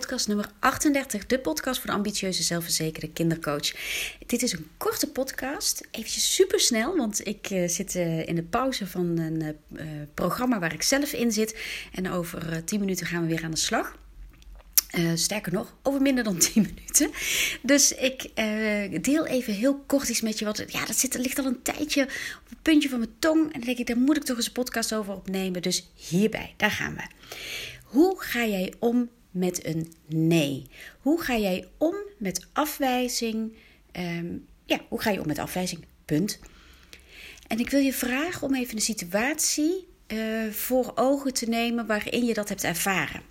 podcast nummer 38, de podcast voor de ambitieuze, zelfverzekerde kindercoach. Dit is een korte podcast, eventjes super snel, want ik uh, zit uh, in de pauze van een uh, programma waar ik zelf in zit. En over 10 minuten gaan we weer aan de slag. sterker nog, over minder dan 10 minuten. Dus ik deel even heel kort iets met je. Wat, ja, dat, zit, ligt al een tijdje op het puntje van mijn tong. En dan denk ik, daar moet ik toch eens een podcast over opnemen. Dus hierbij, daar gaan we. Hoe ga jij om met een nee? Hoe ga jij om met afwijzing? Ehm, ja, hoe ga je om met afwijzing? Punt. En ik wil je vragen om even een situatie uh, voor ogen te nemen waarin je dat hebt ervaren.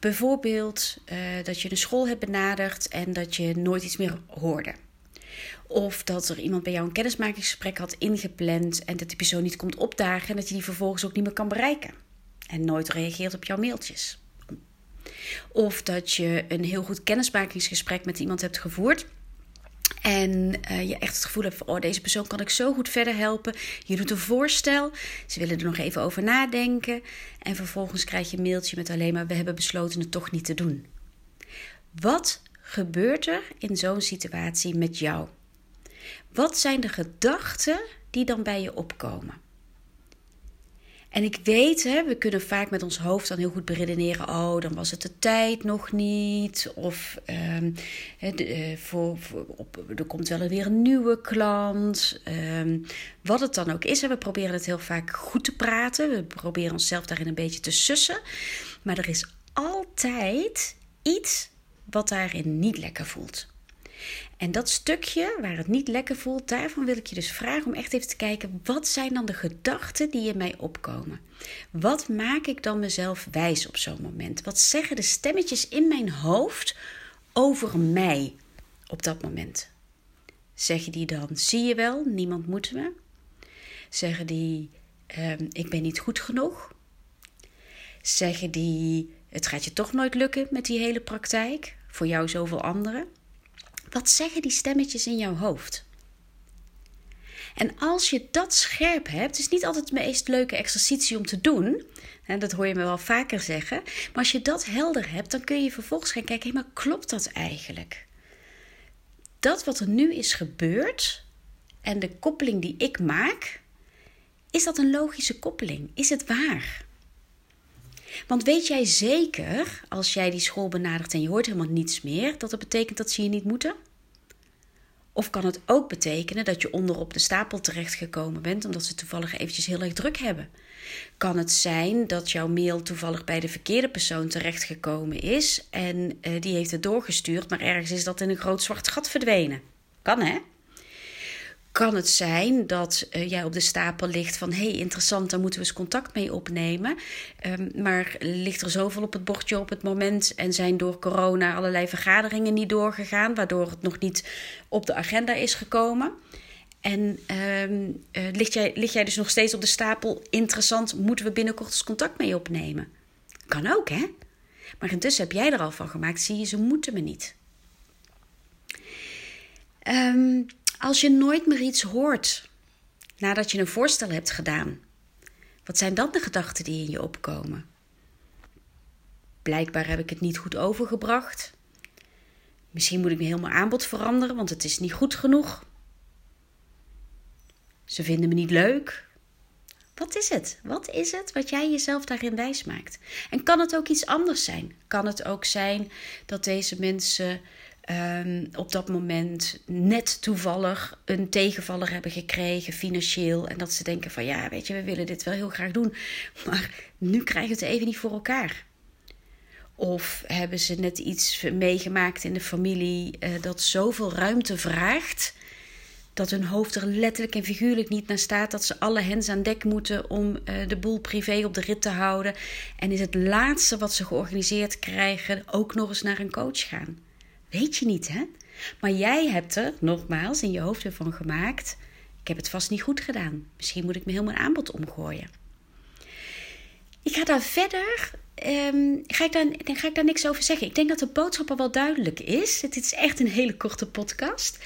Bijvoorbeeld uh, dat je een school hebt benaderd en dat je nooit iets meer hoorde. Of dat er iemand bij jou een kennismakingsgesprek had ingepland en dat die persoon niet komt opdagen en dat je die vervolgens ook niet meer kan bereiken. En nooit reageert op jouw mailtjes. Of dat je een heel goed kennismakingsgesprek met iemand hebt gevoerd. En uh, je echt het gevoel hebt van, oh, deze persoon kan ik zo goed verder helpen. Je doet een voorstel, ze willen er nog even over nadenken. En vervolgens krijg je een mailtje met alleen maar, we hebben besloten het toch niet te doen. Wat gebeurt er in zo'n situatie met jou? Wat zijn de gedachten die dan bij je opkomen? En ik weet, hè, we kunnen vaak met ons hoofd dan heel goed beredeneren. Oh, dan was het de tijd nog niet. Of um, de, voor, voor, op, er komt wel weer een nieuwe klant. Um, wat het dan ook is. We proberen het heel vaak goed te praten. We proberen onszelf daarin een beetje te sussen. Maar er is altijd iets wat daarin niet lekker voelt. En dat stukje waar het niet lekker voelt, daarvan wil ik je dus vragen om echt even te kijken: wat zijn dan de gedachten die in mij opkomen? Wat maak ik dan mezelf wijs op zo'n moment? Wat zeggen de stemmetjes in mijn hoofd over mij op dat moment? Zeggen die dan: zie je wel, niemand moet me? Zeggen die: ehm, ik ben niet goed genoeg? Zeggen die: het gaat je toch nooit lukken met die hele praktijk? Voor jou zoveel anderen? Wat zeggen die stemmetjes in jouw hoofd? En als je dat scherp hebt, is niet altijd de meest leuke exercitie om te doen. Dat hoor je me wel vaker zeggen. Maar als je dat helder hebt, dan kun je vervolgens gaan kijken: hé, maar klopt dat eigenlijk? Dat wat er nu is gebeurd en de koppeling die ik maak, is dat een logische koppeling? Is het waar? Want weet jij zeker, als jij die school benadert en je hoort helemaal niets meer, dat dat betekent dat ze je niet moeten? Of kan het ook betekenen dat je onderop de stapel terechtgekomen bent omdat ze toevallig eventjes heel erg druk hebben? Kan het zijn dat jouw mail toevallig bij de verkeerde persoon terechtgekomen is en uh, die heeft het doorgestuurd, maar ergens is dat in een groot zwart gat verdwenen? Kan hè? Kan het zijn dat uh, jij op de stapel ligt van hey, interessant, daar moeten we eens contact mee opnemen. Um, maar ligt er zoveel op het bordje op het moment en zijn door corona allerlei vergaderingen niet doorgegaan, waardoor het nog niet op de agenda is gekomen. En um, ligt, jij, lig jij dus nog steeds op de stapel? Interessant, moeten we binnenkort eens contact mee opnemen? Kan ook, hè? Maar intussen heb jij er al van gemaakt, zie je, ze moeten me niet. Um, als je nooit meer iets hoort nadat je een voorstel hebt gedaan, wat zijn dan de gedachten die in je opkomen? Blijkbaar heb ik het niet goed overgebracht. Misschien moet ik me helemaal aanbod veranderen, want het is niet goed genoeg. Ze vinden me niet leuk. Wat is het? Wat is het wat jij jezelf daarin wijs maakt? En kan het ook iets anders zijn? Kan het ook zijn dat deze mensen um, op dat moment net toevallig een tegenvaller hebben gekregen financieel. En dat ze denken van ja, weet je, we willen dit wel heel graag doen. Maar nu krijgen we het even niet voor elkaar. Of hebben ze net iets meegemaakt in de familie uh, dat zoveel ruimte vraagt. Dat hun hoofd er letterlijk en figuurlijk niet naar staat. Dat ze alle hens aan dek moeten om uh, de boel privé op de rit te houden. En is het laatste wat ze georganiseerd krijgen ook nog eens naar een coach gaan. Weet je niet, hè? Maar jij hebt er, nogmaals, in je hoofd ervan gemaakt: ik heb het vast niet goed gedaan. Misschien moet ik me heel mijn aanbod omgooien. Ik ga daar verder. Um, ga ik daar, ga ik daar niks over zeggen. Ik denk dat de boodschap al wel duidelijk is. Het is echt een hele korte podcast.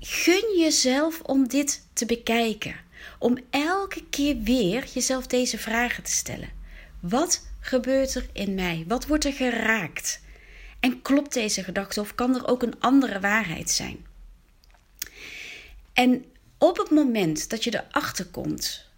Gun jezelf om dit te bekijken. Om elke keer weer jezelf deze vragen te stellen. Wat gebeurt er in mij? Wat wordt er geraakt? En klopt deze gedachte of kan er ook een andere waarheid zijn? En op het moment dat je erachter komt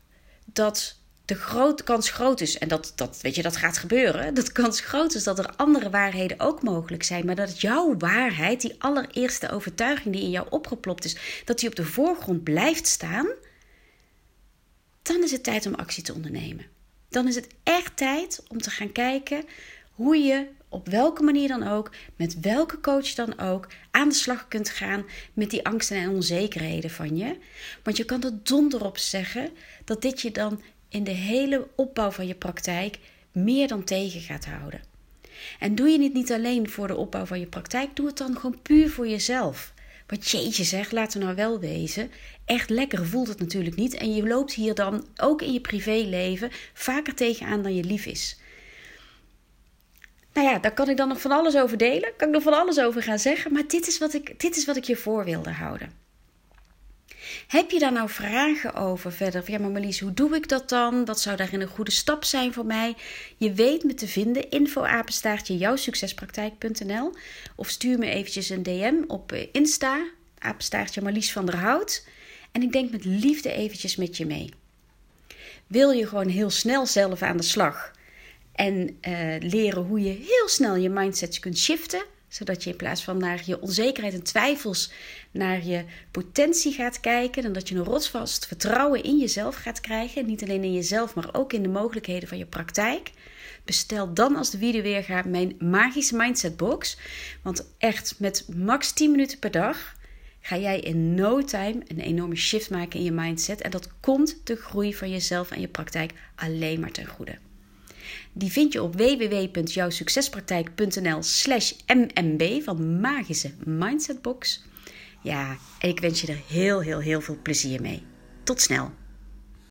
dat de kans groot is, en dat, dat, weet je, dat gaat gebeuren, dat kans groot is dat er andere waarheden ook mogelijk zijn, maar dat jouw waarheid, die allereerste overtuiging die in jou opgeplopt is, dat die op de voorgrond blijft staan, dan is het tijd om actie te ondernemen. Dan is het echt tijd om te gaan kijken hoe je op welke manier dan ook, met welke coach dan ook, aan de slag kunt gaan met die angsten en onzekerheden van je. Want je kan er donder op zeggen dat dit je dan in de hele opbouw van je praktijk meer dan tegen gaat houden. En doe je het niet alleen voor de opbouw van je praktijk, doe het dan gewoon puur voor jezelf. Wat jeetje zegt, laten we nou wel wezen. Echt lekker voelt het natuurlijk niet. En je loopt hier dan ook in je privéleven vaker tegenaan dan je lief is. Nou ja, daar kan ik dan nog van alles over delen. Kan ik nog van alles over gaan zeggen. Maar dit is wat ik, dit is wat ik je voor wilde houden. Heb je daar nou vragen over verder? Ja, maar Marlies, hoe doe ik dat dan? Wat zou daarin een goede stap zijn voor mij? Je weet me te vinden. Info apenstaartje jouwsuccespraktijk.nl Of stuur me eventjes een DM op eh, Insta. Apenstaartje Marlies van der Hout. En ik denk met liefde eventjes met je mee. Wil je gewoon heel snel zelf aan de slag? En uh, leren hoe je heel snel je mindset kunt shiften zodat je in plaats van naar je onzekerheid en twijfels naar je potentie gaat kijken. En dat je een rotsvast vertrouwen in jezelf gaat krijgen. Niet alleen in jezelf, maar ook in de mogelijkheden van je praktijk. Bestel dan als de video weer gaat mijn magische mindset box. Want echt met max 10 minuten per dag ga jij in no time een enorme shift maken in je mindset. En dat komt de groei van jezelf en je praktijk alleen maar ten goede. Die vind je op www.jouwsuccespraktijk.nl slash mmb van Magische Mindsetbox. Ja, en ik wens je er heel, heel, heel veel plezier mee. Tot snel!